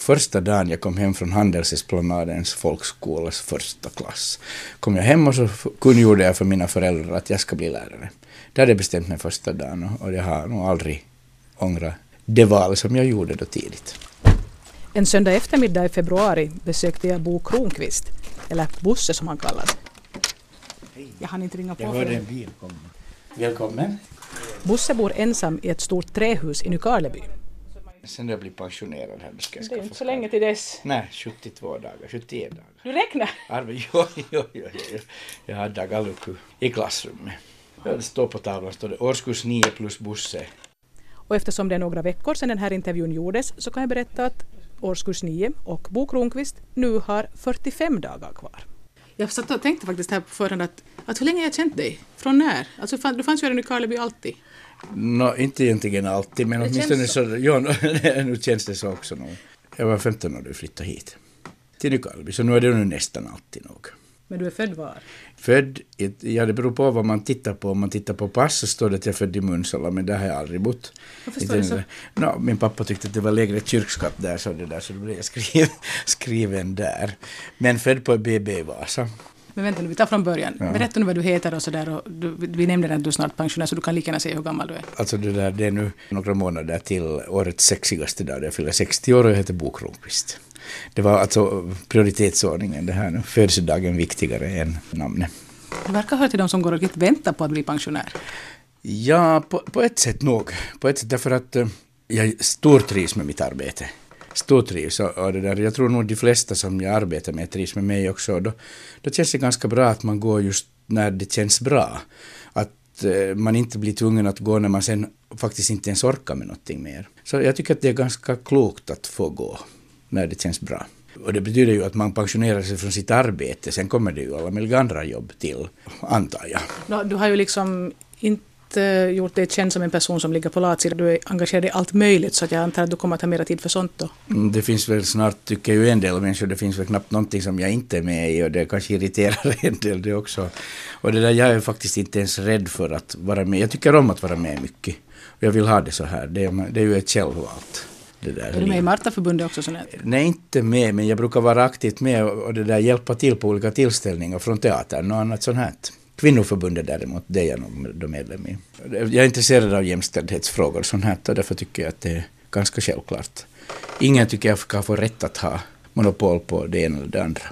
första dagen jag kom hem från Handelsesplanadens folkskolas första klass. Kom jag hem och så kungjorde jag för mina föräldrar att jag ska bli lärare. Det hade jag bestämt mig första dagen och, jag har nog aldrig ångrat det val som jag gjorde då tidigt. En söndag eftermiddag i februari besökte jag Bo Kronqvist, eller Bosse som han kallas. Jag hann inte ringa på Jag hörde en bil komma. Välkommen. Bosse bor ensam i ett stort trähus i Nykarleby. Sen när jag blir pensionerad här, ska jag Det är skaffa inte så länge till dess. Nej, 72 dagar, 71 dagar. Du räknar? Arve, jo, jo, jo, jo. Jag har dagalucku i klassrummet. Det står på tavlan står det årskurs 9 plus busse. Och eftersom det är några veckor sedan den här intervjun gjordes så kan jag berätta att årskurs 9 och Bo Kronqvist nu har 45 dagar kvar. Jag satt och tänkte faktiskt här på förhand att, att hur länge har jag känt dig? Från när? Alltså du fanns ju här i Nykarleby alltid. Nå, inte egentligen alltid, men Det åtminstone känns så. Ja, nu känns det så också nog. Jag var 15 när du flyttade hit. Till Nykarleby, så nu är det nu nästan alltid nog. Men du är född var? Född, ja det beror på vad man tittar på. Om man tittar på pass så står det att jag är född i Munsala, men där har jag aldrig bott. Varför står det så? Nå, min pappa tyckte att det var lägre kyrkskatt där, så det där, så då blev jag skriven, skriven där. Men född på BB Vasa. Men vänta nu, vi tar från början. Ja. Berätta nu vad du heter och sådär. och du- Vi nämnde att du är snart pensionär så du kan lika gärna säga hur gammal du är. Alltså det där, det är nu några månader till årets sexigaste dag, jag fyller 60 år och jag heter Bo Kronqvist. Det var alltså prioritetsordningen det här nu, födelsedagen viktigare än namnet. Du verkar höra till de som går och väntar på att bli pensionär. Ja, på, på ett sätt nog. På ett sätt därför att eh, jag stortrivs med mitt arbete. Stortrivs och, och det där. Jag tror nog de flesta som jag arbetar med trivs med mig också. Då, då känns det ganska bra att man går just när det känns bra. Att eh, man inte blir tvungen att gå när man sen faktiskt inte ens orkar med någonting mer. Så jag tycker att det är ganska klokt att få gå när det känns bra. Och det betyder ju att man pensionerar sig från sitt arbete. Sen kommer det ju alla möjliga andra jobb till, antar jag. Du har ju liksom inte gjort dig känd som en person som ligger på latsidan. Du är engagerad i allt möjligt så att jag antar att du kommer att ha mera tid för sånt då. Mm, Det finns väl snart, tycker ju en del människor, det finns väl knappt någonting som jag inte är med i och det kanske irriterar en del det också. Och det där, jag är faktiskt inte ens rädd för att vara med. Jag tycker om att vara med mycket. Och jag vill ha det så här. Det är, det är ju ett självvalt. Det där Är du med i Martaförbundet också? Sån här? Nej, inte med, men jag brukar vara aktivt med och och det där hjälpa till på olika tillställningar från teatern och annat sånt här. Kvinnoförbundet däremot, det är jag nog medlem i. Jag är intresserad av jämställdhetsfrågor och sånt här och därför tycker jag att det är ganska självklart. Ingen tycker jag ska få rätt att ha monopol på det ena eller det andra.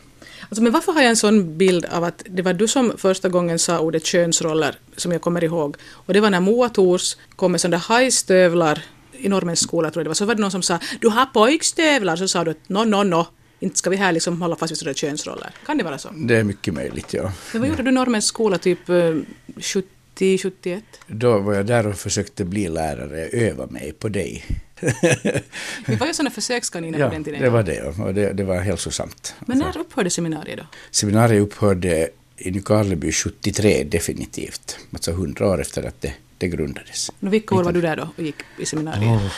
Alltså, men varför har jag en sån bild av att det var du som första gången sa ordet könsroller, som jag kommer ihåg. Och det var när Moa Thors kom med sådana där hajstövlar i Norrmäns skola, tror jag det var. Så var det någon som sa ”du har pojkstövlar”, så sa du att ”no, no, no”. Inte ska vi här liksom hålla fast vid sådana könsroller. Kan det vara så? Det är mycket möjligt, ja. Men vad gjorde du i Norrmäns skola typ eh, 70, 71? Då var jag där och försökte bli lärare, öva mig på dig. Vi var ju sådana försökskaniner ja, på den tiden. det var det ja. och det, det var hälsosamt. Men när upphörde seminariet då? Seminariet upphörde i Nykarleby 73 definitivt, alltså 100 år efter att det, det grundades. Och vilka år var du där då och gick i seminariet?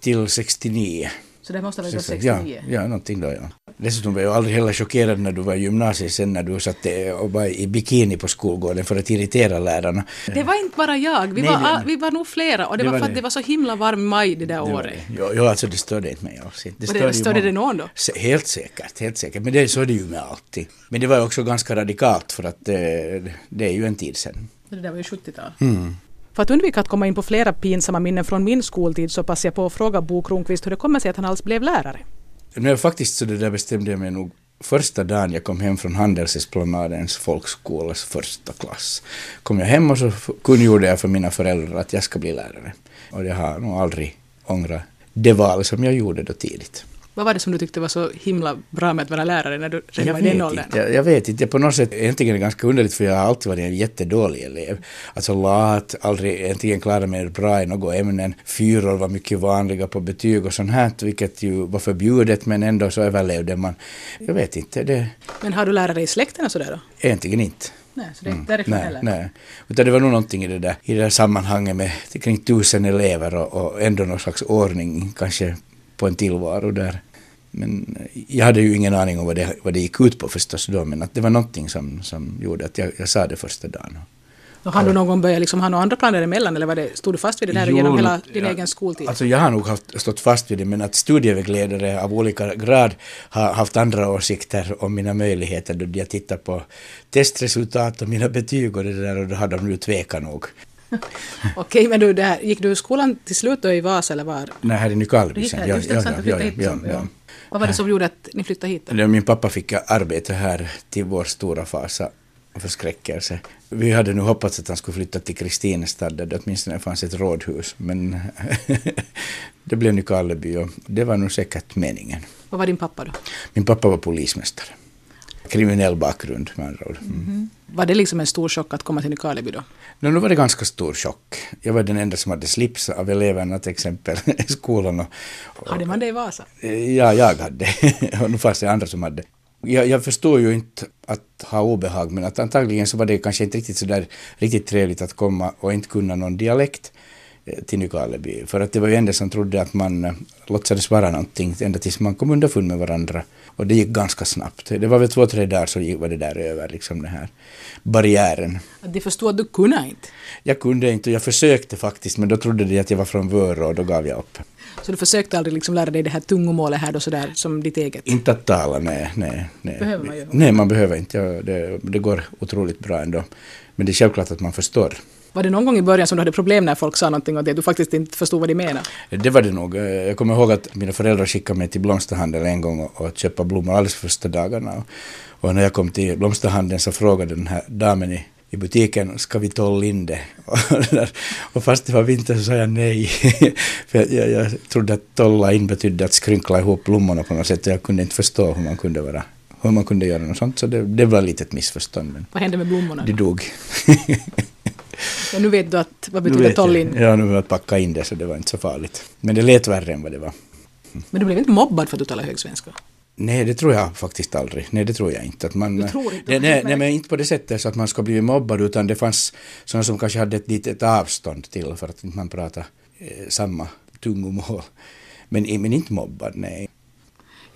Till 69. Så det måste ha varit då 69. 69? Ja, ja, någonting då ja. Dessutom var jag aldrig heller chockerad när du var i gymnasiet sen när du satt och var i bikini på skolgården för att irritera lärarna. Det var inte bara jag, vi, Nej, var, det- vi var nog flera och det, Det var för att det. det var så himla varm maj det där Det året. det. Jo, jo, alltså det störde inte mig alls. Det Och det, störde det någon då? Helt säkert, helt säkert. Men det, så är det ju med alltid. Men det var också ganska radikalt för att eh, det är ju en tid sedan. Det där var ju 70-tal. Mm. För att undvika att komma in på flera pinsamma minnen från min skoltid så passar jag på att fråga Bo Kronqvist hur det kommer sig att han alls blev lärare. Nej, faktiskt så det där bestämde jag mig nog första dagen jag kom hem från Handelsesplanadens folkskolas första klass. Kom jag hem och så kungjorde jag för mina föräldrar att jag ska bli lärare. Och jag har nog aldrig ångrat det val som jag gjorde då tidigt. Vad var det som du tyckte var så himla bra med att vara lärare när du redan Jag var i den åldern? jag, jag vet inte, på något sätt egentligen är det ganska underligt för jag har alltid varit en jättedålig elev. Alltså lat, aldrig egentligen klarat mig bra i några ämnen. Fyror var mycket vanliga på betyg och sånt här, vilket ju var förbjudet men ändå så överlevde man. Jag vet inte, det Men har du lärare i släkten och sådär då? egentligen inte. Nej, så det därifrån nej, heller? nej. Utan det var nog någonting i det där, i det där sammanhanget med kring tusen elever och, och ändå någon slags ordning kanske på en tillvaro där. Men jag hade ju ingen aning om vad det, vad det gick ut på förstås då, men att det var någonting som, som gjorde att jag, jag sa det första dagen. Och hann du någon gång börja liksom ha några andra planer emellan eller var det, stod du fast vid det där Jo, genom hela din ja, egen skoltid? Alltså jag har nog haft, stått fast vid det, men att studievägledare av olika grad har haft andra åsikter om mina möjligheter då jag tittar på testresultat och mina betyg och det där och då har de nu tvekat nog. Okej, men du, det här, gick du i skolan till slut då i Vasa eller var? Nej, här i Nykarleby sen. du flyttade hit. ja, som- ja. Vad var det som gjorde att ni flyttade hit? Då? Min pappa fick arbete här till vår stora fasa och förskräckelse. Vi hade nu hoppats att han skulle flytta till Kristinestad där det åtminstone fanns ett rådhus, men det blev Nykarleby och det var nog säkert meningen. Vad var din pappa då? Min pappa var polismästare. Kriminell bakgrund med andra ord. Mm. Var det liksom en stor chock att komma till Nykarleby då? No, nu var det ganska stor chock. Jag var den enda som hade slips av eleverna till exempel i skolan. Och, och, Hade man det i Vasa? Ja, jag hade. och nu fanns det andra som hade. Jag, jag förstår ju inte att ha obehag, men att antagligen så var det kanske inte riktigt så där riktigt trevligt att komma och inte kunna någon dialekt eh, till Nykarleby. För att det var ju enda som trodde att man eh, låtsades vara någonting ända tills man kom underfund med varandra. Och det gick ganska snabbt. Det var väl två, tre dagar så var det där över, liksom den här barriären. De förstod att du kunde inte. Jag kunde inte och jag försökte faktiskt, men då trodde de att jag var från Vörå och då gav jag upp. Så du försökte aldrig liksom lära dig det här tungomålet här då sådär som ditt eget? Inte att tala, nej. nej, nej. Behöver man ju. Nej, man behöver inte. Ja, det, det går otroligt bra ändå. Men det är självklart att man förstår. Var det någon gång i början som du hade problem när folk sa någonting och det du faktiskt inte förstod vad de menade? Det var det nog. Jag kommer ihåg att mina föräldrar skickade mig till blomsterhandeln en gång och, och köpa blommor alldeles första dagarna. Och, när jag kom till blomsterhandeln så frågade den här damen i, i butiken, ska vi tolla in det? Och, det fast det var vinter så sa jag nej. För jag, jag, jag trodde att tolla in betydde att skrynkla ihop blommorna på något sätt och jag kunde inte förstå hur man kunde vara hur man kunde göra något sånt, så det, det var lite ett missförstånd. Men Vad hände med blommorna? de dog. Ja, nu vet du att, vad betyder vet toll jag. in. Ja, nu har jag packat in det så det var inte så farligt. Men det lät värre än vad det var. Men du blev inte mobbad för att du talar högsvenska? Nej, det tror jag faktiskt aldrig. Nej, det tror jag inte. Att man, Du tror inte? nej, nej, men inte på det sättet så att man ska bli mobbad, utan det fanns sådana som kanske hade ett litet avstånd till för att man pratar eh, samma tungomål. Men, men inte mobbad, nej.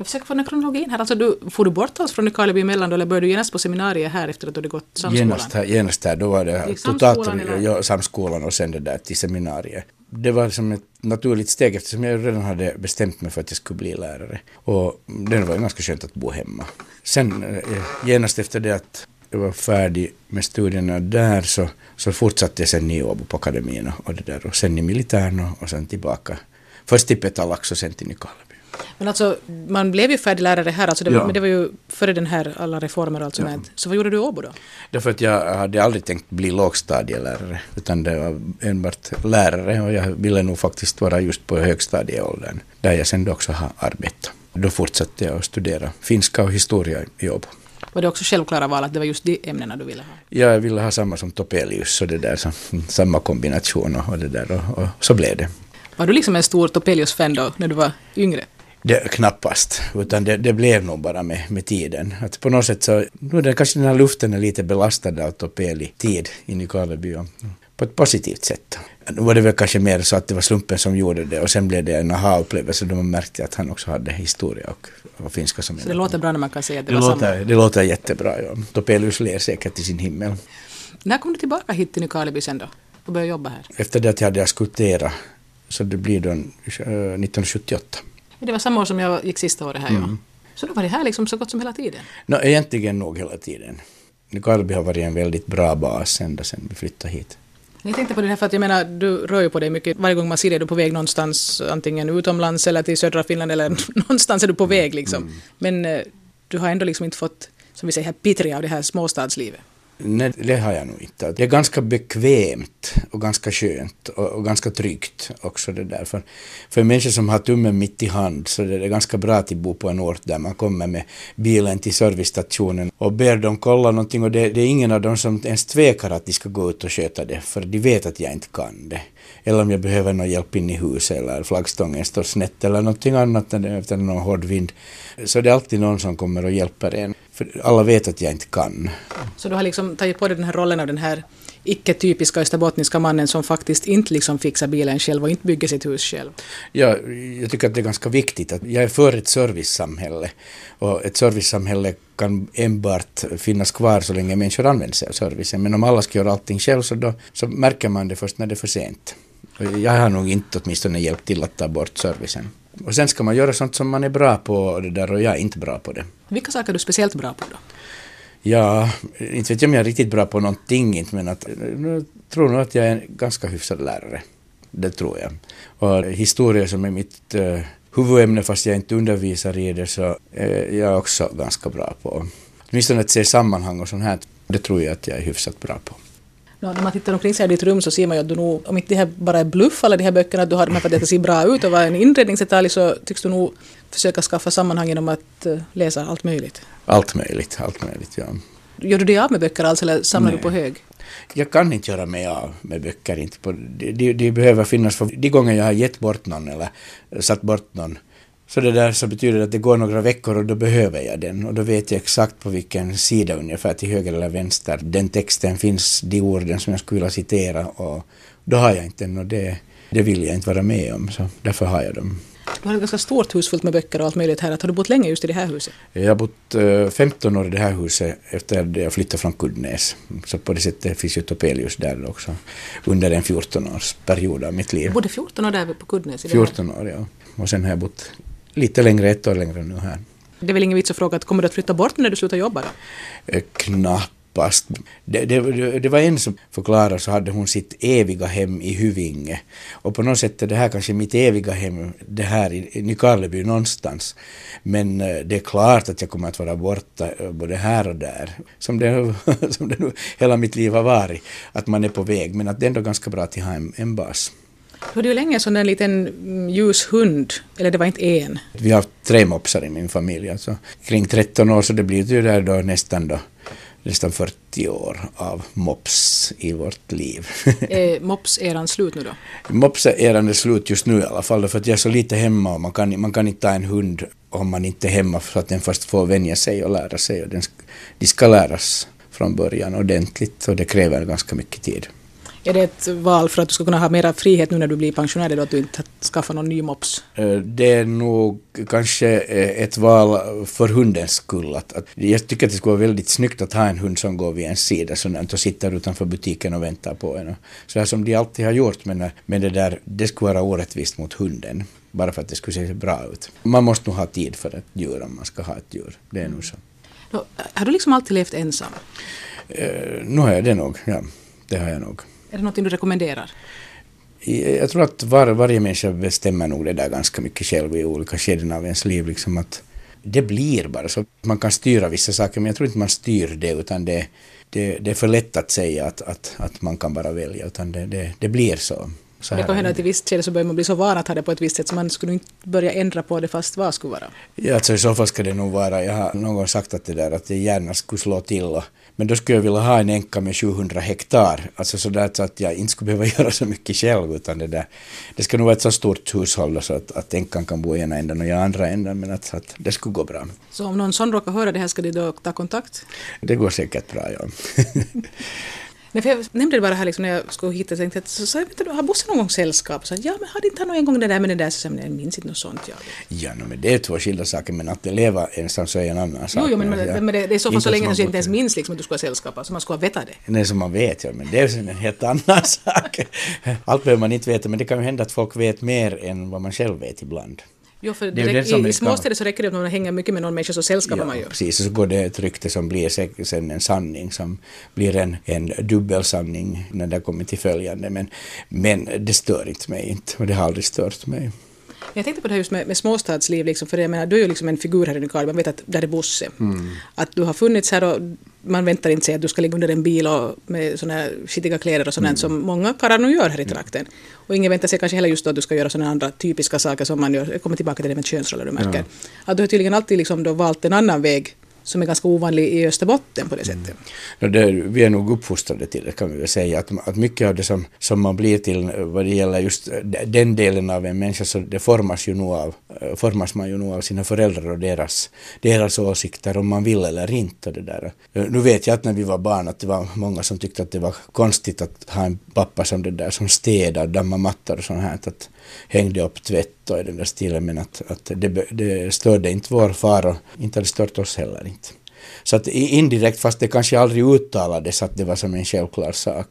Jag försöker få den här kronologin här. Alltså, du, får du bort oss från Nykarleby emellan eller började du genast på seminariet här efter att du hade gått samskolan? Genast här, genast här, då var det totalt ja, samskolan och sen det där till seminariet. Det var som ett naturligt steg eftersom jag redan hade bestämt mig för att jag skulle bli lärare. Och det var ganska skönt att bo hemma. Sen eh, genast efter det att jag var färdig med studierna där så, så fortsatte jag sen i Åbo på akademin och, och det där och sen i militären och, och sen tillbaka. Först till Petalax och sen till Nykarleby. Men alltså, man blev ju färdig lärare här, alltså det, Ja. men det var ju före den här alla reformer och allt sånt Ja. här. Så vad gjorde du i Åbo då? Därför att jag hade aldrig tänkt bli lågstadielärare, utan det var enbart lärare och jag ville nog faktiskt vara just på högstadieåldern, där jag sen också har arbetat. Då fortsatte jag att studera finska och historia i Åbo. Var det också självklara val att det var just de ämnena du ville ha? Jag ville ha samma som Topelius och det där, så, samma kombination och, och det där och, och så blev det. Var du liksom en stor Topelius-fan då, när du var yngre? Det, knappast, utan det, det blev nog bara med, med tiden. Att på något sätt så, nu är det kanske den här luften är lite belastad av Topeli-tid i Nykarleby på ett positivt sätt. Nu var det väl kanske mer så att det var slumpen som gjorde det och sen blev det en aha-upplevelse då man märkte att han också hade historia och, och finska som Så det låter bra när man kan säga att det, det var låter, samma. det låter jättebra, ja. Topelius ler säkert i sin himmel. När kom du tillbaka hit till Nykarleby sen då? Och började jobba här? Efter det att jag hade askulterat, så det blir då eh, 1978. Det var samma år som jag gick sista året här, ja. Mm. Så då var det här liksom så gott som hela tiden? Nå, egentligen nog hela tiden. Nykarleby har varit en väldigt bra bas ända sedan vi flyttade hit. Jag tänkte på det här för att jag menar, du rör ju på dig mycket. Varje gång man ser dig är du på väg någonstans, antingen utomlands eller till södra Finland eller någonstans är du på väg liksom. Men eh, du har ändå liksom inte fått, som vi säger här, pittriga av det här småstadslivet. Nej, det har jag nog inte. Det är ganska bekvämt och ganska skönt och, och ganska tryggt också det där. För, för människor som har tummen mitt i hand så det är ganska bra att bo på en ort där man kommer med bilen till servicestationen och ber dem kolla någonting och det, det är ingen av dem som ens tvekar att de ska gå ut och sköta det för de vet att jag inte kan det. Eller om jag behöver någon hjälp in i huset eller flaggstången står snett eller någonting annat efter någon hård vind. Så det är alltid någon som kommer och hjälper en. För alla vet att jag inte kan. Så du har liksom tagit på dig den här rollen av den här icke-typiska österbottniska mannen som faktiskt inte liksom fixar bilen själv och inte bygger sitt hus själv. Ja, jag tycker att det är ganska viktigt att jag är för ett servicesamhälle och ett servicesamhälle kan enbart finnas kvar så länge människor använder sig av servicen. Men om alla ska göra allting själv så, då, så märker man det först när det är för sent. Jag har nog inte åtminstone hjälpt till att ta bort servicen. Och sen ska man göra sånt som man är bra på och, det där, och jag är inte bra på det. Vilka saker är du speciellt bra på då? Ja, inte vet jag om jag är riktigt bra på någonting inte, men att, jag tror nog att jag är en ganska hyfsad lärare. Det tror jag. Och historia som är mitt uh, huvudämne, fast jag inte undervisar i det, så är jag också ganska bra på. Åtminstone att se sammanhang och sånt här, det tror jag att jag är hyfsat bra på. Ja, när man tittar omkring sig i ditt rum så ser man ju att du nog, om inte det här bara är bluff alla de här böckerna, att du har här för att det ska se bra ut och vara en inredningsdetalj, så tycks du nog försöka skaffa sammanhang genom att uh, läsa allt möjligt. Allt möjligt, allt möjligt, ja. Gör du dig av med böcker alls eller samlar Nej. du på hög? Jag kan inte göra mig av med böcker. Inte på, de, de, de behöver finnas för de gånger jag har gett bort någon eller satt bort någon så det där så betyder att det går några veckor och då behöver jag den och då vet jag exakt på vilken sida ungefär till höger eller vänster den texten finns, de orden som jag skulle vilja citera och då har jag inte den och det, det vill jag inte vara med om så därför har jag dem. Du har ett ganska stort hus fullt med böcker och allt möjligt här. Har du bott länge just i det här huset? Jag har bott uh, 15 år i det här huset efter att jag flyttade från Kuddnäs. Så på det sättet finns ju Topelius där också. Under en 14-årsperiod av mitt liv. Du bodde 14 år där på Kuddnäs? 14 år, ja. Och sen har jag bott lite längre, ett år längre nu här. Det är väl ingen vits att fråga, att kommer du att flytta bort när du slutar jobba då? Eh, knappast. Det, det, det, var en som förklarade så hade hon sitt eviga hem i Hyvinge. Och på något sätt är det här kanske mitt eviga hem, det här i Nykarleby någonstans. Men eh, det är klart att jag kommer att vara borta eh, både här och där. Som det, som det nu hela mitt liv har varit. Att man är på väg. Men att det är ändå ganska bra att ha en, en bas. Du hade ju länge en sån där liten mm, ljus hund, eller det var inte en. Vi har tre mopsar i min familj, alltså kring 13 år, så det blir ju där då nästan då nästan 40 år av mops i vårt liv. är mops-eran slut nu då? Mops-eran är slut just nu i alla fall, för att jag är så lite hemma och man kan, man kan inte ta en hund om man inte är hemma för att den först får vänja sig och lära sig. Och den, de ska läras från början ordentligt och det kräver ganska mycket tid. Är det ett val för att du ska kunna ha mera frihet nu när du blir pensionär, då att du inte skaffar någon ny mops? Eh, det är nog kanske eh, ett val för hundens skull. Att, att jag tycker att det skulle vara väldigt snyggt att ha en hund som går vid en sida sådant och sitter utanför butiken och väntar på en. Så här som de alltid har gjort, men, men det där, det skulle vara orättvist mot hunden. Bara för att det skulle se bra ut. Man måste nog ha tid för ett djur om man ska ha ett djur. Det är nog så. Har du liksom alltid levt ensam? Nu har jag det nog, ja. Det har jag nog. Är det något du rekommenderar? Jag tror att var, varje människa bestämmer nog det där ganska mycket själv i olika skeden av ens liv. Liksom att det blir bara så. Man kan styra vissa saker men jag tror inte man styr det utan det, det, det är för lätt att säga att, att, att man kan bara välja utan det, det, det blir så. Så det kan hända att i visst skede så börjar man bli så van att ha det på ett visst sätt så man skulle inte börja ändra på det fast vad skulle vara. Ja, alltså i så fall ska det nog vara, jag har någon gång sagt att det där att det gärna skulle slå till men då skulle jag vilja ha en änka med 700 hektar, alltså sådär så att jag inte skulle behöva göra så mycket själv, utan det där, det ska nog vara ett så stort hushåll så att, att änkan kan bo i ena änden och jag andra änden, men att, att det skulle gå bra. Så om någon sån råkar höra det här, ska de då ta kontakt? Det går säkert bra, ja. Nej, för jag nämnde det bara här liksom när jag skulle hit och tänkte att så, så, vet du, har Bosse någon gång sällskap? Så, ja, men hade inte han någon gång det där med det där? Så jag minns inte något sånt. Ja, ja no, men det är två skilda saker, men att leva ensam så är en annan sak. Jo, jo men, men, ja, men det, det är så fall så länge som du inte ens minns liksom, att du ska ha sällskap, alltså man ska ha vetat det. Nej, som man vet, ja, men det är en helt annan sak. Allt behöver man inte veta, men det kan ju hända att folk vet mer än vad man själv vet ibland. Jo, för det det i, i småstäder så räcker det att man hänger mycket med någon människa så sällskapar ja, man ju. precis. Och så går det ett rykte som blir sen en sanning som blir en, en dubbelsanning när det kommer till följande. Men, men det stör inte mig inte och det har aldrig stört mig. Jag tänkte på det här just med, med småstadsliv, liksom, för jag menar, du är ju liksom en figur här i Nykarleby, man vet att där är Bosse. Mm. Att du har funnits här och man väntar inte sig att du ska ligga under en bil och med såna skitiga kläder och sånt mm. som många karlar nu gör här i trakten. Och ingen väntar sig kanske heller just då att du ska göra sådana andra typiska saker som man gör. Jag kommer tillbaka till det med könsroller du märker. Ja. Att du har tydligen alltid liksom då valt en annan väg som är ganska ovanlig i Österbotten på det sättet. Mm. No, det, vi är nog uppfostrade till det kan vi väl säga, att, att mycket av det som, som man blir till vad det gäller just den delen av en människa, så det formas, ju nog av, formas man ju nog av sina föräldrar och deras, deras åsikter om man vill eller inte. Det där. Nu vet jag att när vi var barn att det var många som tyckte att det var konstigt att ha en pappa som det där som städar, dammar mattor och sånt här, att hängde upp tvätt och i den där stilen men att, att det, det störde inte vår far och inte hade stört oss heller inte. Så att indirekt, fast det kanske aldrig uttalades att det var som en självklar sak.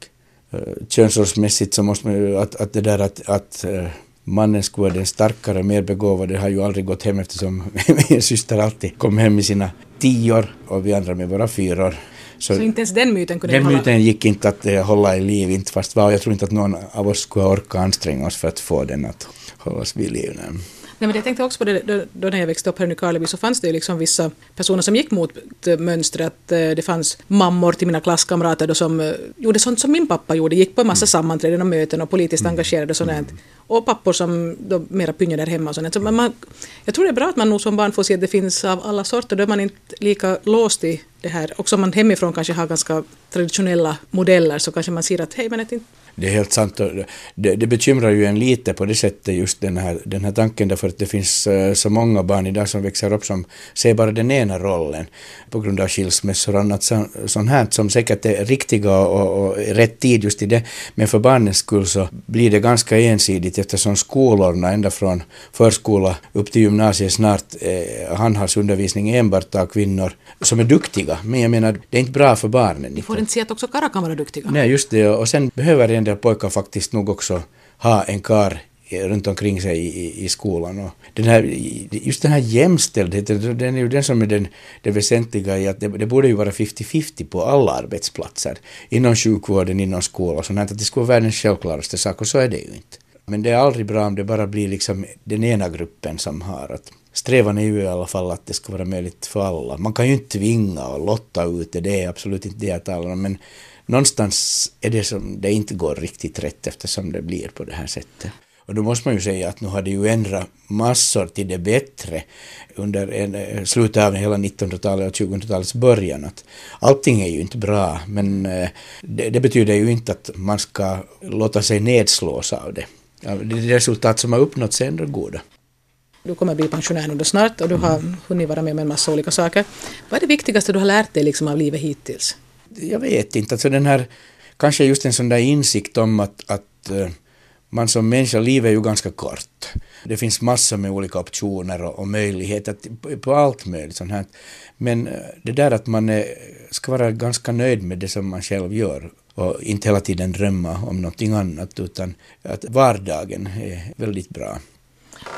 Eh, könsrollsmässigt så måste man ju, att, att det där att, att eh, mannen skulle vara den starkare, mer begåvade har ju aldrig gått hem eftersom min syster alltid kom hem med sina tior och vi andra med våra fyror. Så, så, inte ens den myten kunde Den myten gick inte att uh, hålla i liv, inte fast var, jag tror inte att någon av oss skulle orka anstränga oss för att få den att hållas vid liv. Nej. Nej, men jag tänkte också på det då, då när jag växte upp här i Nykarleby så fanns det ju liksom vissa personer som gick mot mönstret. Eh, det fanns mammor till mina klasskamrater då som eh, gjorde sånt som min pappa gjorde, gick på en massa mm. sammanträden och möten och politiskt mm. engagerade och sånt. Mm. Och pappor som då mera pynger där hemma och sånt. Så man, jag tror det är bra att man nog som barn får se att det finns av alla sorter, då är man inte lika låst i det här. Också om man hemifrån kanske har ganska traditionella modeller så kanske man ser att hej men det inte det är helt sant. Det, det bekymrar ju en lite på det sättet just den här, den här tanken därför att det finns eh, så många barn idag som växer upp som ser bara den ena rollen på grund av skilsmässor och annat sånt här som säkert är riktiga och, och rätt tid just i det. Men för barnens skull så blir det ganska ensidigt eftersom skolorna ända från förskola upp till gymnasiet snart eh, handhas undervisning enbart av kvinnor som är duktiga. Men jag menar, det är inte bra för barnen. Ni får inte se att också karlar kan vara duktiga. Nej, just det. Och sen behöver en del pojkar faktiskt nog också ha en kar runt omkring sig i, i, skolan. Och den här, just den här jämställdheten, den är ju den som är den, det väsentliga i att det, det borde ju vara 50-50 på alla arbetsplatser. Inom sjukvården, inom skolan och sånt att det skulle vara världens självklaraste sak och så är det ju inte. Men det är aldrig bra om det bara blir liksom den ena gruppen som har att strävan är ju i alla fall att det ska vara möjligt för alla. Man kan ju inte tvinga och lotta ut det, det är absolut inte det jag talar om, men någonstans är det som det inte går riktigt rätt eftersom det blir på det här sättet. Och då måste man ju säga att nu har det ju ändrat massor till det bättre under en, eh, slutet av hela 1900-talet och 2000-talets början. Att allting är ju inte bra, men eh, det, det, betyder ju inte att man ska låta sig nedslås av det. Det resultat som har uppnåtts är ändå goda. Du kommer bli pensionär nu då snart och du har hunnit vara med om en massa olika saker. Vad är det viktigaste du har lärt dig liksom av livet hittills? Jag vet inte, alltså den här, kanske just en sån där insikt om att, att eh, man som människa, livet är ju ganska kort. Det finns massor med olika optioner och, och möjligheter på, allt möjligt sånt här. Men eh, det där att man är, ska vara ganska nöjd med det som man själv gör och inte hela tiden drömma om någonting annat utan att vardagen är väldigt bra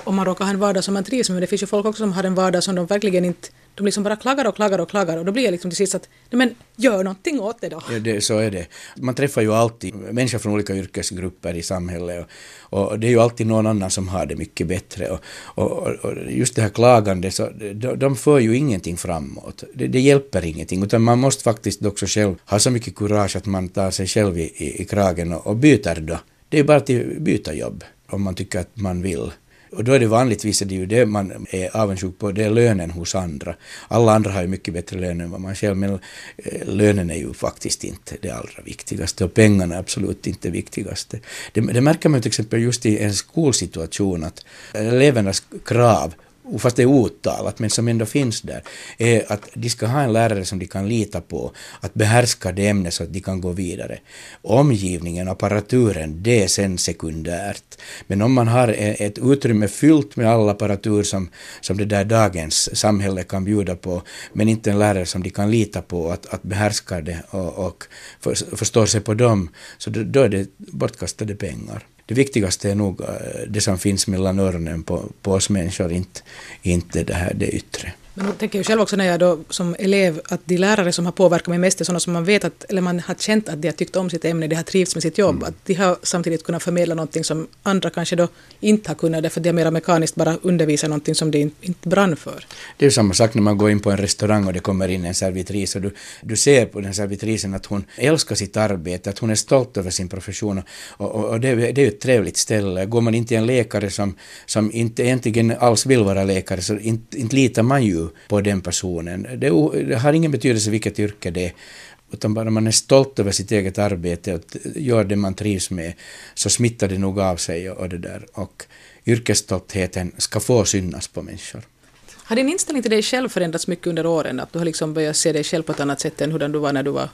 om man råkar ha en vardag som man trivs med. Men det finns ju folk också som har en vardag som de verkligen inte de liksom bara klagar och klagar och klagar och då blir jag liksom till sist att nej men gör någonting åt det då. Ja, det, så är det. Man träffar ju alltid människor från olika yrkesgrupper i samhället och, och det är ju alltid någon annan som har det mycket bättre och, och, och just det här klagandet så de, de för ju ingenting framåt. Det, det, hjälper ingenting utan man måste faktiskt också själv ha så mycket kurage att man tar sig själv i, i, i kragen och, och byter då. Det är ju bara att byta jobb om man tycker att man vill. Och då är det vanligtvis det är ju det man är avundsjuk på, det är lönen hos andra. Alla andra har ju mycket bättre lön än vad man själv, men eh, lönen är ju faktiskt inte det allra viktigaste och pengarna är absolut inte det viktigaste. Det, det märker man till exempel just i en skolsituation att elevernas krav fast det är outtalat, men som ändå finns där, är att de ska ha en lärare som de kan lita på, att behärska det ämnet så att de kan gå vidare. Omgivningen, apparaturen, det är sen sekundärt. Men om man har e-, ett utrymme fyllt med all apparatur som, som det där dagens samhälle kan bjuda på, men inte en lärare som de kan lita på att, att behärska det och, och för, förstår sig på dem, så då, då är det bortkastade pengar det viktigaste är nog eh, det som finns mellan öronen på, på oss människor, inte, inte det här det yttre. Men jag tänker ju själv också när jag då som elev att de lärare som har påverkat mig mest är sådana som man vet att, eller man har känt att de har tyckt om sitt ämne, de har trivts med sitt jobb, mm. att de har samtidigt kunnat förmedla någonting som andra kanske då inte har kunnat, därför att de har mera mekaniskt bara undervisat någonting som de inte brann för. Det är ju samma sak när man går in på en restaurang och det kommer in en servitris och du, du ser på den servitrisen att hon älskar sitt arbete, att hon är stolt över sin profession och, och, och det, det, är ju ett trevligt ställe. Går man in till en läkare som, som inte egentligen alls vill vara läkare så inte, inte litar man ju IQ på den personen. Det, det har ingen betydelse vilket yrke det är utan bara man är stolt över sitt eget arbete och gör det man trivs med så smittar det nog av sig och det där. Och yrkesstoltheten ska få synas på människor. Har din inställning till dig själv förändrats mycket under åren? Att du har liksom börjat se dig själv på ett annat sätt än hur du var när du var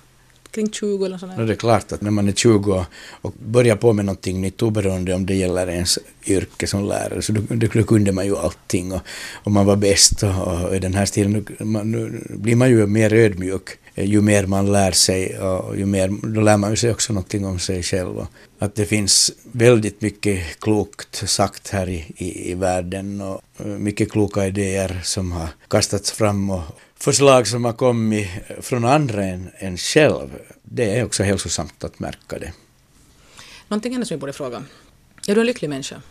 kring 20 eller sådär? No, det är klart att när man är 20 och börjar på med någonting nytt oberoende om det gäller ens yrke som lärare så då, då kunde man ju allting och, och man var bäst och, och i den här stilen man, nu blir man ju mer ödmjuk eh, ju mer man lär sig och ju mer, då lär man sig också någonting om sig själv. Att det finns väldigt mycket klokt sagt här i, i, i världen och eh, mycket kloka idéer som har kastats fram och förslag som har kommit från andra än, än själv. Det är också hälsosamt att märka det. Någonting annat som vi borde fråga. Är du en lycklig människa?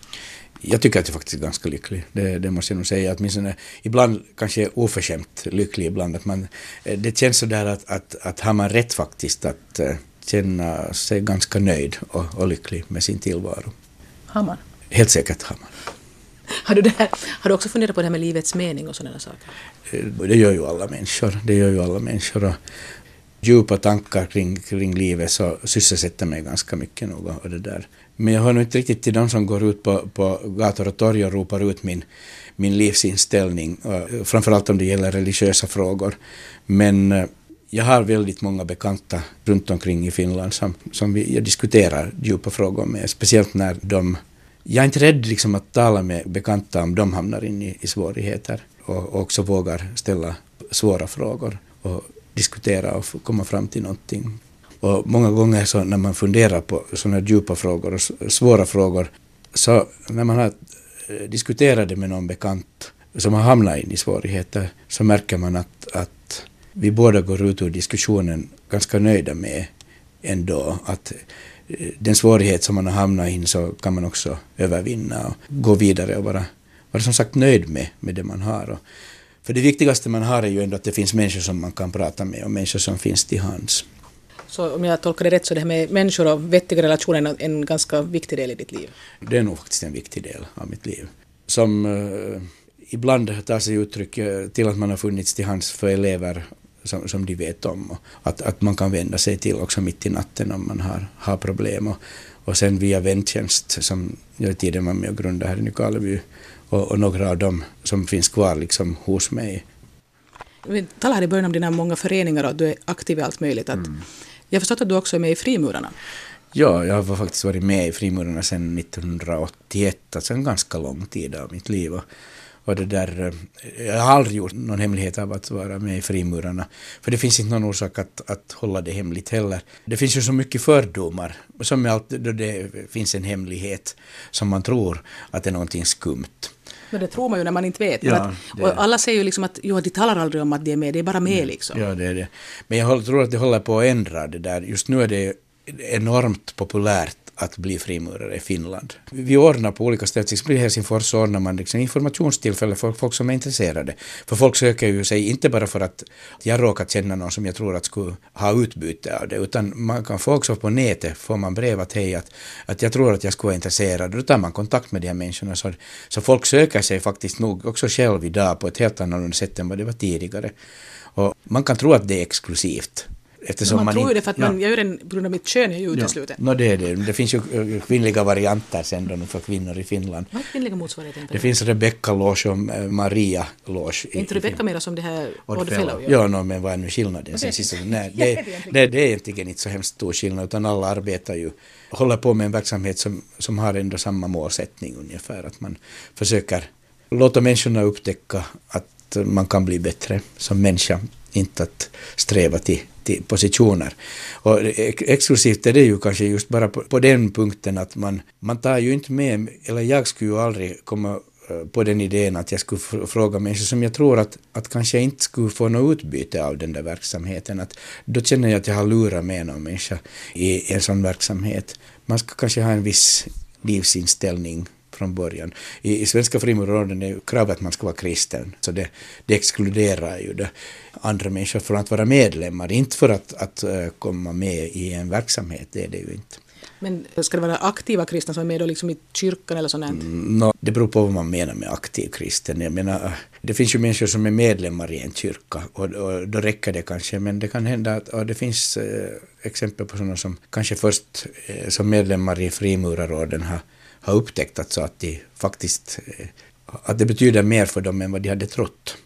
Jag tycker att jag faktiskt är ganska lycklig. Det, det måste jag nog säga. Åtminstone ibland kanske oförskämt lycklig ibland. Att man, det känns sådär att, att, att har man rätt faktiskt att uh, känna sig ganska nöjd och, och lycklig med sin tillvaro. Har man? Helt säkert har man. Har du, här, har du också funderat på det här med livets mening och sådana saker? Eh, det gör ju alla människor. Det gör ju alla människor. Och djupa tankar kring, kring livet så sysselsätter mig ganska mycket nog. Och det där. Men jag hör nog inte riktigt till de som går ut på, på gator och torg och ropar ut min, min livsinställning, eh, framförallt om det gäller religiösa frågor. Men eh, jag har väldigt många bekanta runt omkring i Finland som, som vi, jag diskuterar djupa frågor med, speciellt när de... Jag är inte rädd liksom att tala med bekanta om de hamnar in i, i svårigheter och, och också vågar ställa svåra frågor och diskutera och komma fram till någonting. Och många gånger så när man funderar på sådana djupa frågor och svåra frågor, så när man har eh, diskuterat det med någon bekant som har hamnat in i svårigheter, så märker man att, att vi båda går ut ur diskussionen ganska nöjda med ändå att eh, den svårighet som man har hamnat in så kan man också övervinna och gå vidare och vara, vara som sagt nöjd med, med det man har. Och för det viktigaste man har är ju ändå att det finns människor som man kan prata med och människor som finns till hands. Så om jag tolkar det rätt så det här med människor och vettiga relationer är en ganska viktig del i ditt liv? Det är nog faktiskt en viktig del av mitt liv. Som uh, ibland tar sig uttryck uh, till att man har funnits till hands för elever som, som de vet om. Och att, att man kan vända sig till också mitt i natten om man har, har problem. Och, och sen via väntjänst som jag i tiden var med och grundade här i Nykarleby och, och några av dem som finns kvar liksom hos mig. Vi talade i början om dina många föreningar och att du är aktiv i allt möjligt. Att mm. Jag har förstått att du också är med i Frimurarna. Ja, jag har faktiskt varit med i Frimurarna sedan 1981, alltså en ganska lång tid av mitt liv. Och, det där, eh, jag har aldrig gjort någon hemlighet av att vara med i Frimurarna, för det finns inte någon orsak att, att hålla det hemligt heller. Det finns ju så mycket fördomar, som med allt då det finns en hemlighet som man tror att det är någonting skumt. Men det tror man ju när man inte vet. Ja, att, och alla säger ju liksom att jo, de talar aldrig om att de är med, de är bara med mm. liksom. Ja, det är det. Men jag tror att det håller på att ändra det där. Just nu är det enormt populärt att bli frimurare i Finland. Vi ordnar på olika ställen, till exempel i Helsingfors så ordnar man liksom informationstillfällen för folk som är intresserade. För folk söker ju sig inte bara för att jag råkar känna någon som jag tror att skulle ha utbyte av det, utan man kan få också på nätet, får man brev att hej, att, att jag tror att jag skulle vara intresserad, då tar man kontakt med de här människorna. Så, så folk söker sig faktiskt nog också själv idag på ett helt annat sätt än vad det var tidigare. Och man kan tro att det är exklusivt, Eftersom man, man tror ju det för att man, ja. jag är den, på grund av mitt kön är ju utesluten. Ja. No, det är det. Det finns ju eh, kvinnliga varianter sen då för kvinnor i Finland. Vad är kvinnliga motsvarigheten? Det finns Rebecca Loge och eh, Maria Loge. Är inte Rebecca mera som det här Odd Fellow? Ja, no, men vad är nu skillnaden? Okay. Sista, nej, det, det, det är egentligen inte så hemskt stor skillnad utan alla arbetar ju håller på med en verksamhet som, som har ändå samma målsättning ungefär. Att man försöker låta människorna upptäcka att man kan bli bättre som människa, inte att sträva till positioner. Och exklusivt är det ju kanske just bara på, på den punkten att man, man tar ju inte med, eller jag skulle ju aldrig komma eh, på den idén att jag skulle fråga människor som jag tror att, att kanske inte skulle få något utbyte av den där verksamheten. Att då känner jag att jag har lurat med någon människa i en sån verksamhet. Man ska kanske ha en viss livsinställning från början. I, i Svenska frimurarorden är kravet att man ska vara kristen, så det, det exkluderar ju det andra människor från att vara medlemmar, inte för att, att uh, komma med i en verksamhet, det är det ju inte. Men ska det vara aktiva kristna som är med då liksom i kyrkan eller sånt? Mm, no, det beror på vad man menar med aktiv kristen. Jag menar, det finns ju människor som är medlemmar i en kyrka och, och då räcker det kanske, men det kan hända att det finns eh, exempel på sådana som kanske först eh, som medlemmar i frimurarorden har, har upptäckt att, att de faktiskt eh, att det betyder mer för dem än vad de hade trott.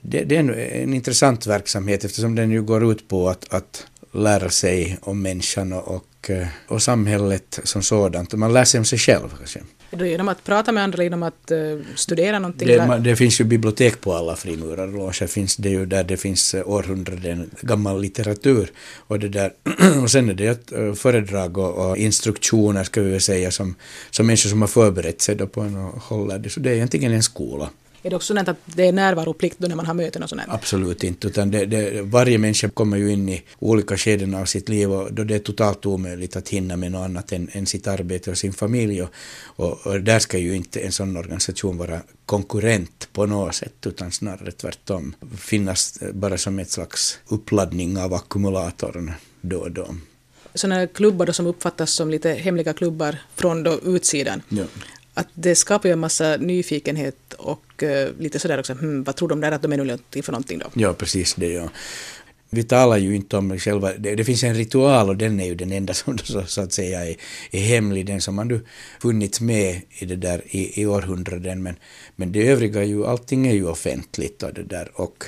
Det, det är en, en, intressant verksamhet eftersom den ju går ut på att, att lära sig om människan och, och, eh, och samhället som sådant. Man lär sig om sig själv kanske. Då genom att prata med andra, genom att uh, studera någonting? Det, det, finns ju bibliotek på alla frimurarloger, finns det ju där det finns eh, århundraden gammal litteratur. Och, det där, och sen är det ett föredrag och, och, instruktioner, ska vi väl säga, som, som människor som har förberett sig då på en och håller det. Så det är egentligen en skola. Är det också sånt att det är närvaroplikt då när man har möten och sånt? Absolut inte, utan det, det, varje människa kommer ju in i olika skeden av sitt liv och då det är totalt omöjligt att hinna med något annat än, än sitt arbete och sin familj. Och, och, och, där ska ju inte en sån organisation vara konkurrent på något sätt, utan snarare tvärtom finnas bara som ett slags uppladdning av ackumulatorn då och då sådana klubbar då som uppfattas som lite hemliga klubbar från då utsidan. Ja att det skapar ju en massa nyfikenhet och uh, lite sådär också, hmm, vad tror de där att de är nu för någonting då? Ja, precis det. Ja. Vi talar ju inte om själva, det, det, finns en ritual och den är ju den enda som så, så att säga är, är hemlig, den som man nu funnits med i det där i, i århundraden, men, men det övriga är ju, allting är ju offentligt och det där och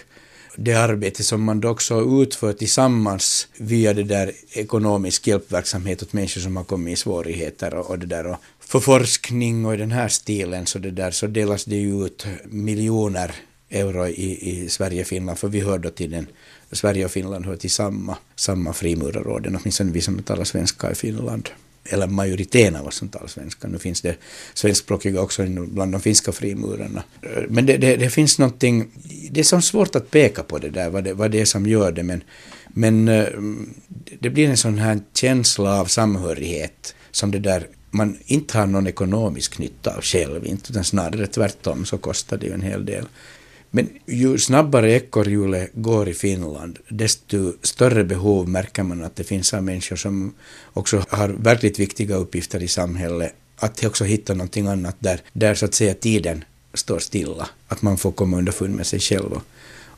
det arbete som man då också utför tillsammans via det där ekonomisk hjälpverksamhet åt människor som har kommit i svårigheter och, och det där och för forskning och i den här stilen så, det där, så delas det ju ut miljoner euro i, i Sverige och Finland, för vi hör då till den, Sverige och Finland hör till samma, samma frimurarorden, åtminstone vi som talar svenska i Finland. Eller majoriteten av oss som talar svenska. Nu finns det svenskspråkiga också bland de finska frimurarna. Men det, det, det, finns någonting, det är så svårt att peka på det där, vad det, vad det är som gör det, men, men eh, det blir en sån här känsla av samhörighet som det där man inte har någon ekonomisk nytta av själv, inte, utan snarare tvärtom så kostar det ju en hel del. Men ju snabbare ekorrhjulet går i Finland, desto större behov märker man att det finns av människor som också har verkligt viktiga uppgifter i samhället, att också hitta någonting annat där, där så att säga tiden står stilla, att man får komma underfund med sig själv och,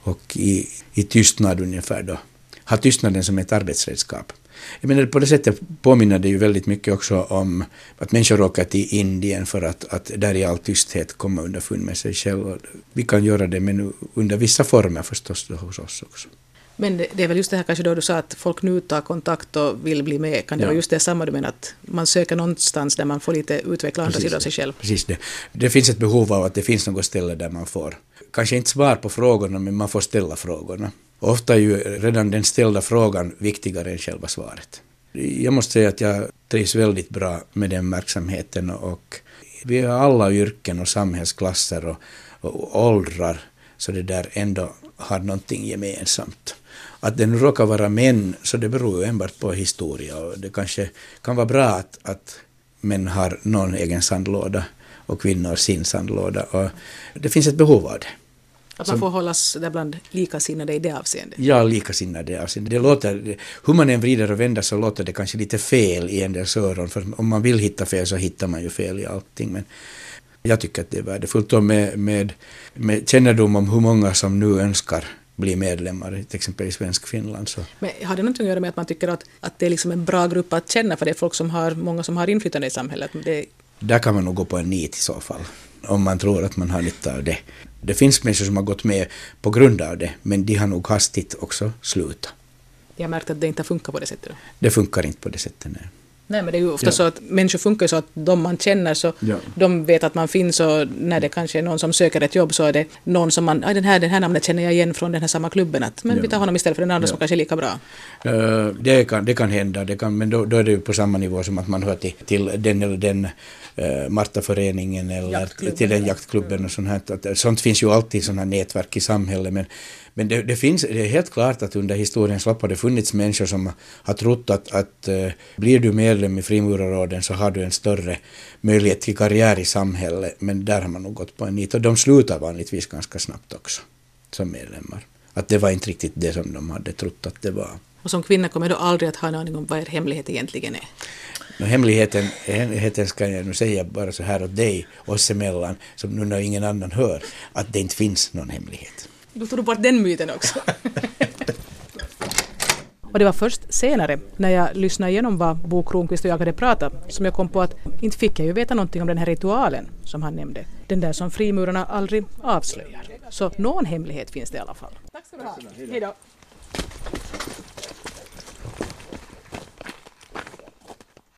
och i, i tystnad ungefär då, ha tystnaden som ett arbetsredskap. Jag menar, på det sättet påminner det ju väldigt mycket också om att människor åker till Indien för att, att där i all tysthet komma underfund med sig själva. Vi kan göra det, men under vissa former förstås hos oss också. Men det, det, är väl just det här kanske då du sa att folk nu tar kontakt och vill bli med. Kan det ja. vara just det samma du menar att man söker någonstans där man får lite utveckla andra sidor av sig själv? Precis det. Det finns ett behov av att det finns något ställe där man får, kanske inte svar på frågorna, men man får ställa frågorna. Ofta är ju redan den ställda frågan viktigare än själva svaret. Jag måste säga att jag trivs väldigt bra med den verksamheten och vi har alla yrken och samhällsklasser och, och åldrar så det där ändå har någonting gemensamt. Att det nu råkar vara män, så det beror ju enbart på historia och det kanske kan vara bra att, att män har någon egen sandlåda och kvinnor sin sandlåda och det finns ett behov av det. Att man får hållas där bland likasinnade i det avseendet? Ja, likasinnade i det avseendet. Det låter, hur man än vrider och vänder så låter det kanske lite fel i en del öron, för om man vill hitta fel så hittar man ju fel i allting. Men jag tycker att det är värdefullt och med, med, med kännedom om hur många som nu önskar bli medlemmar, till exempel i Svensk Finland. Så. Men har det någonting att göra med att man tycker att, att det är liksom en bra grupp att känna, för det är folk som har, många som har inflytande i samhället? Det... Där kan man nog gå på en nit i så fall, om man tror att man har nytta av det. Det finns människor som har gått med på grund av det, men de har nog hastigt också slutat. Jag har märkt att det inte funkar på det sättet? Då. Det funkar inte på det sättet, nej. Nej, men det är ju ofta ja. så att människor funkar så att de man känner så ja. de vet att man finns och när det kanske är någon som söker ett jobb så är det någon som man, den här, den här namnet känner jag igen från den här samma klubben, att men ja. vi tar honom istället för den andra som kanske är lika bra. Uh, det, kan, det kan hända, det kan, men då, då är det ju på samma nivå som att man hör till, till den eller den uh, Martaföreningen eller till den jaktklubben och sånt här. Att, sånt finns ju alltid sådana nätverk i samhället men men det, det, finns, det är helt klart att under historiens lopp har det funnits människor som har trott att, att uh, blir du medlem i Frimurarråden så har du en större möjlighet till karriär i samhället. Men där har man nog gått på en nit och de slutar vanligtvis ganska snabbt också som medlemmar. Att det var inte riktigt det som de hade trott att det var. Och som kvinna kommer då aldrig att ha en aning om vad er hemlighet egentligen är. No, hemligheten, hemligheten ska jag nu säga bara så här åt dig, oss emellan, som nu när ingen annan hör, att det inte finns någon hemlighet. Då tog du bort den myten också. Och det var först senare, när jag lyssnade igenom vad Bo Kronqvist och jag hade pratat, som jag kom på att inte fick jag ju veta någonting om den här ritualen som han nämnde. Den där som frimurarna aldrig avslöjar. Så någon hemlighet finns det i alla fall. Tack ska du ha. Hej då.